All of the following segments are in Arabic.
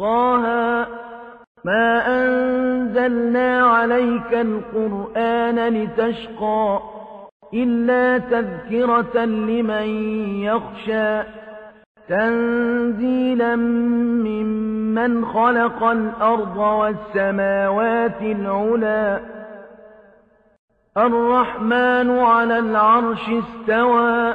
طه ما أنزلنا عليك القرآن لتشقى إلا تذكرة لمن يخشى. تنزيلا ممن خلق الأرض والسماوات العلا. الرحمن على العرش استوى.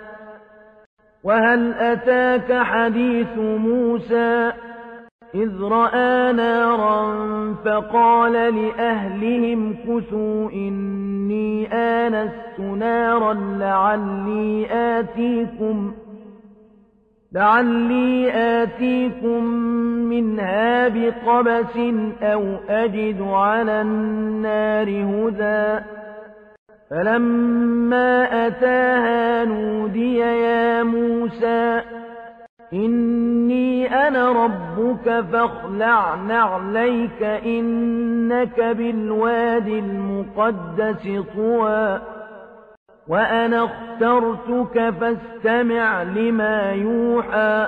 وهل أتاك حديث موسى إذ رأى نارا فقال لأهلهم كثوا إني آنست نارا لعلي آتيكم لعلي آتيكم منها بقبس أو أجد على النار هدى فلما أتاها نودي يا موسى إني أنا ربك فاخلع نعليك إنك بالواد المقدس طوى وأنا اخترتك فاستمع لما يوحى.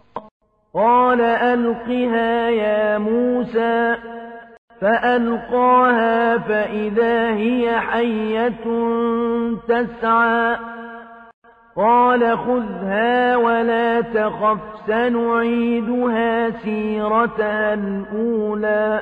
قال ألقها يا موسى فألقاها فإذا هي حية تسعى. قال خذها ولا تخف سنعيدها سيرتها الأولى.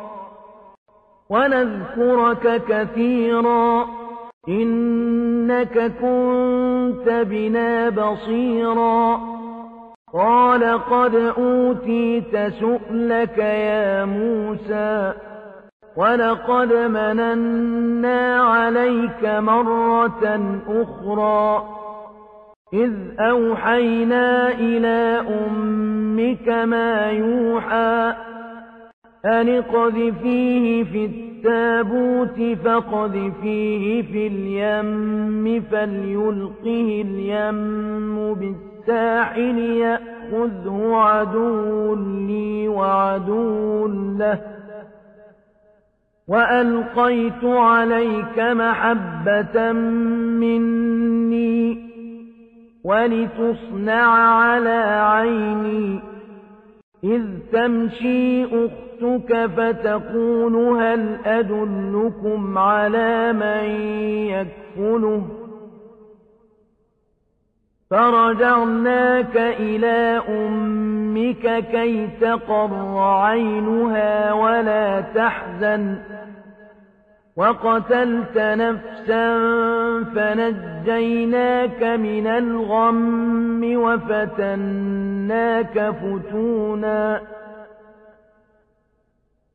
ونذكرك كثيرا إنك كنت بنا بصيرا قال قد أوتيت سؤلك يا موسى ولقد مننا عليك مرة أخرى إذ أوحينا إلى أمك ما يوحى أن اقذفيه في التابوت فاقذفيه في اليم فليلقه اليم بالساحل يأخذه عدو لي وعدو له. وألقيت عليك محبة مني ولتصنع على عيني إذ تمشي أختك فتقول هل أدلكم على من يكفله فرجعناك إلى أمك كي تقر عينها ولا تحزن وقتلت نفسا فنجيناك من الغم وفتناك فتونا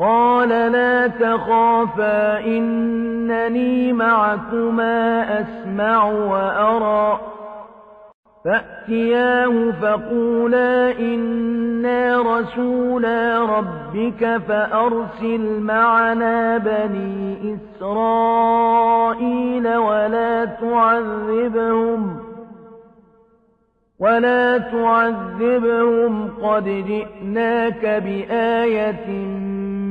قال لا تخافا إنني معكما أسمع وأرى. فأتياه فقولا إنا رسولا ربك فأرسل معنا بني إسرائيل ولا تعذبهم ولا تعذبهم قد جئناك بآية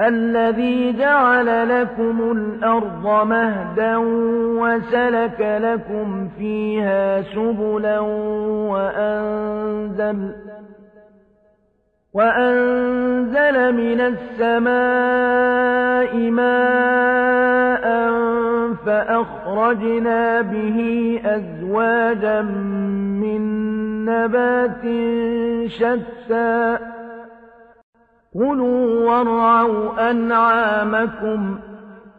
الذي جعل لكم الأرض مهدا وسلك لكم فيها سبلا وأنزل وأنزل من السماء ماء فأخرجنا به أزواجا من نبات شتى كلوا وارعوا أنعامكم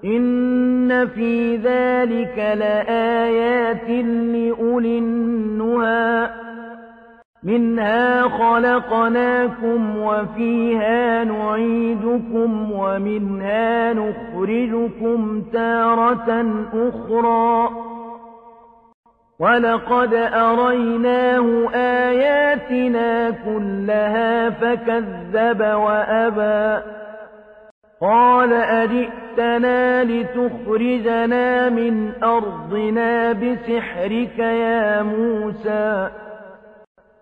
إن في ذلك لآيات لأولي النهى منها خلقناكم وفيها نعيدكم ومنها نخرجكم تارة أخرى ولقد أريناه آياتنا كلها فكذب وأبى قال أجئتنا لتخرجنا من أرضنا بسحرك يا موسى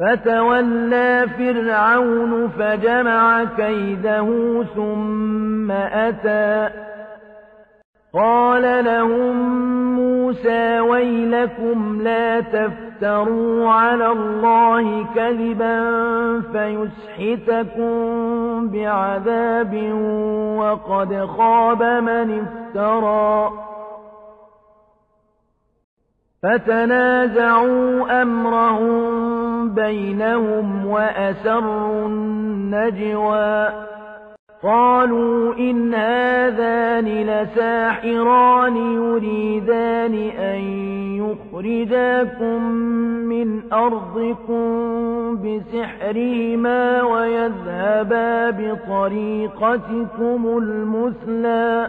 فتولى فرعون فجمع كيده ثم أتى. قال لهم موسى ويلكم لا تفتروا على الله كذبا فيسحتكم بعذاب وقد خاب من افترى. فتنازعوا أمرهم بينهم وأسروا النجوى قالوا إن هذان لساحران يريدان أن ليخرجاكم من أرضكم بسحرهما ويذهبا بطريقتكم المثلى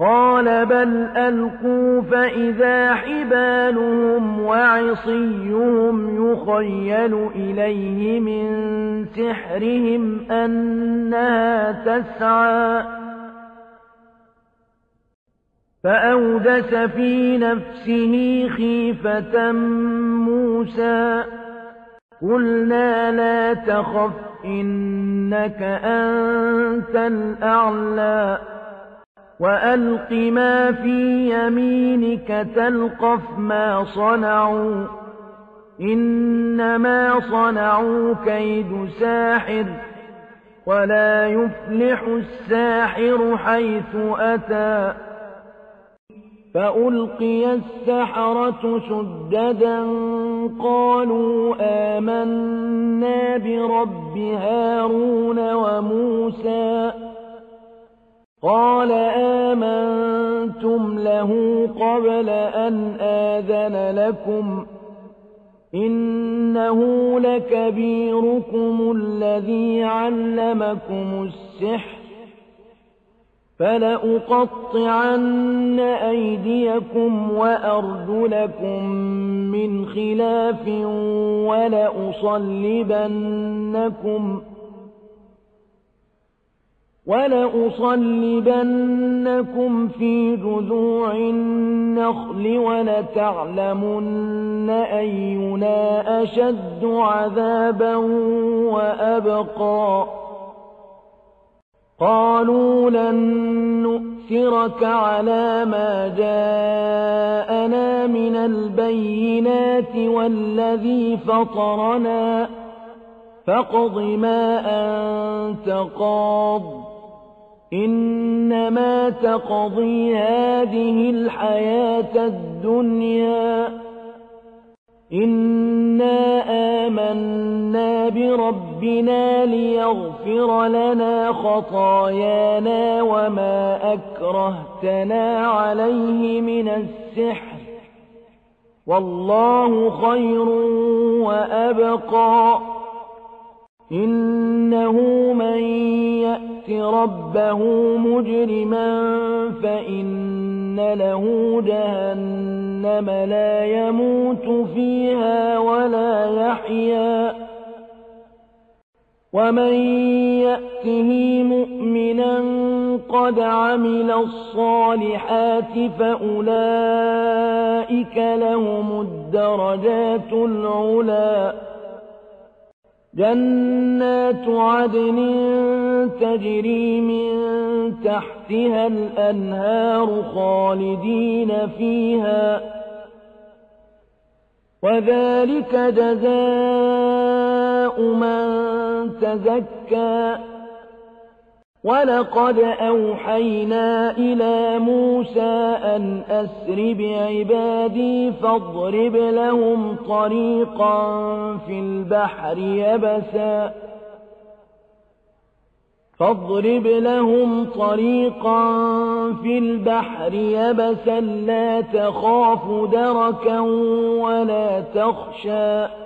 قال بل ألقوا فإذا حبالهم وعصيهم يخيل إليه من سحرهم أنها تسعى. فأودس في نفسه خيفة موسى. قلنا لا تخف إنك أنت الأعلى. وألق ما في يمينك تلقف ما صنعوا إنما صنعوا كيد ساحر ولا يفلح الساحر حيث أتى فألقي السحرة سددا قالوا آمنا برب هارون وموسى قال آمنتم له قبل أن آذن لكم إنه لكبيركم الذي علمكم السحر فلأقطعن أيديكم وأرجلكم من خلاف ولأصلبنكم ولأصلبنكم في جذوع النخل ولتعلمن أينا أشد عذابا وأبقى. قالوا لن نؤثرك على ما جاءنا من البينات والذي فطرنا. فاقض ما أنت قاض. إنما تقضي هذه الحياة الدنيا. إنا آمنا بربنا ليغفر لنا خطايانا وما أكرهتنا عليه من السحر. والله خير وأبقى. إنه من يأت ربه مجرما فإن له جهنم لا يموت فيها ولا يحيا ومن يأته مؤمنا قد عمل الصالحات فأولئك لهم الدرجات العلى جنات عدن تجري من تحتها الأنهار خالدين فيها وذلك جزاء من تزكى. ولقد أوحينا إلى موسى أن أسر بعبادي فاضرب لهم طريقا في البحر يبسا فاضرب لهم طريقا في البحر يبسا لا تخاف دركا ولا تخشى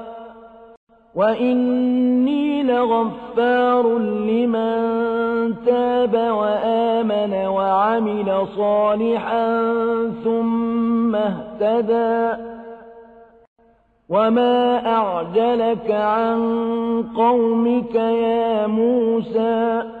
وَإِنِّي لَغَفَّارٌ لِّمَن تَابَ وَآمَنَ وَعَمِلَ صَالِحًا ثُمَّ اهْتَدَىٰ وَمَا أَعْجَلَكَ عَن قَوْمِكَ يَا مُوسَىٰ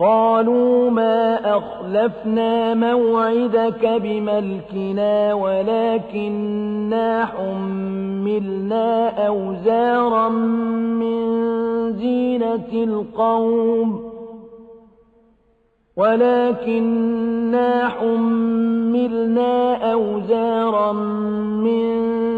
قالوا ما أخلفنا موعدك بملكنا ولكننا حملنا أوزارا من زينة القوم ولكننا حملنا أوزارا من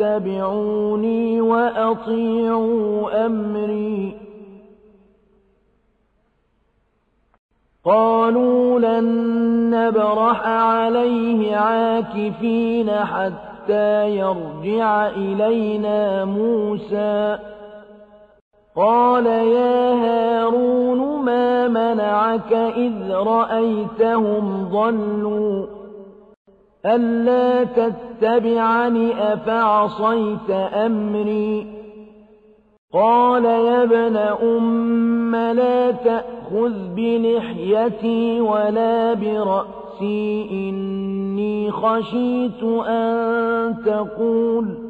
فاتبعوني وأطيعوا أمري. قالوا لن نبرح عليه عاكفين حتى يرجع إلينا موسى. قال يا هارون ما منعك إذ رأيتهم ضلوا؟ ألا تتبعني أفعصيت أمري قال يا ابن أم لا تأخذ بلحيتي ولا برأسي إني خشيت أن تقول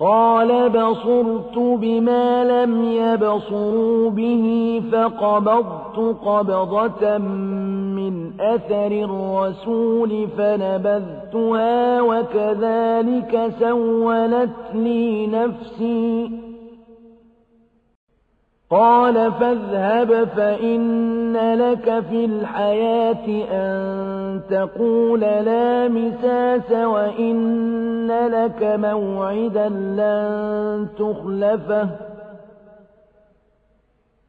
قال بصرت بما لم يبصروا به فقبضت قبضة من أثر الرسول فنبذتها وكذلك سولت لي نفسي قال فاذهب فإن لك في الحياة أن تقول لا مساس وإن لك موعدا لن تخلفه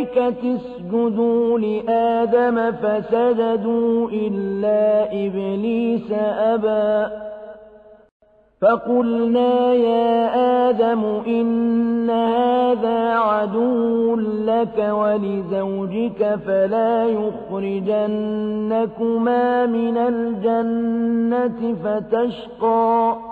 اسجدوا لآدم فسجدوا إلا إبليس أبى. فقلنا يا آدم إن هذا عدو لك ولزوجك فلا يخرجنكما من الجنة فتشقى.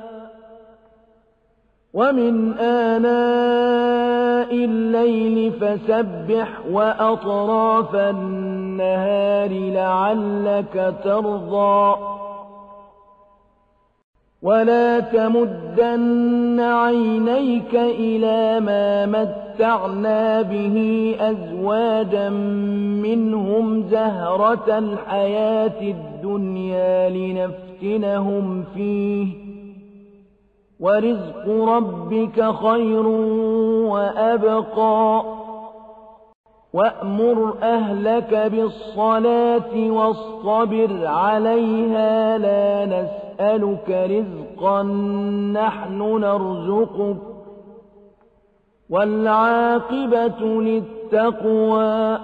ومن آناء الليل فسبح وأطراف النهار لعلك ترضى. ولا تمدن عينيك إلى ما متعنا به أزواجا منهم زهرة الحياة الدنيا لنفتنهم فيه ورزق ربك خير وأبقى. وأمر أهلك بالصلاة واصطبر عليها لا نسألك رزقا نحن نرزقك. والعاقبة للتقوى.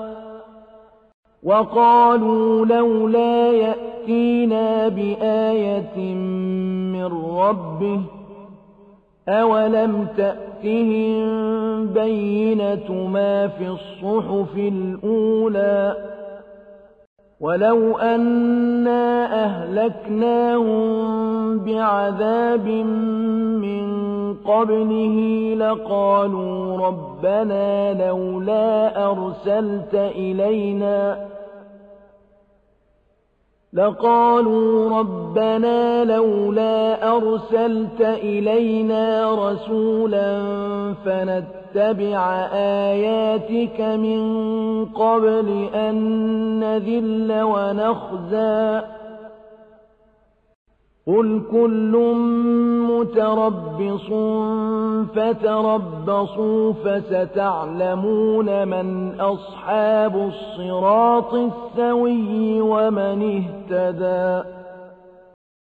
وقالوا لولا يأتينا بآية من ربه أولم تأتهم بينة ما في الصحف الأولى ولو أنا أهلكناهم بعذاب من قبله لقالوا ربنا لولا أرسلت إلينا لقالوا ربنا لولا أرسلت إلينا رسولا فنتبع آياتك من قبل أن نذل ونخزى قل كل متربص فتربصوا فستعلمون من أصحاب الصراط السوي ومن اهتدى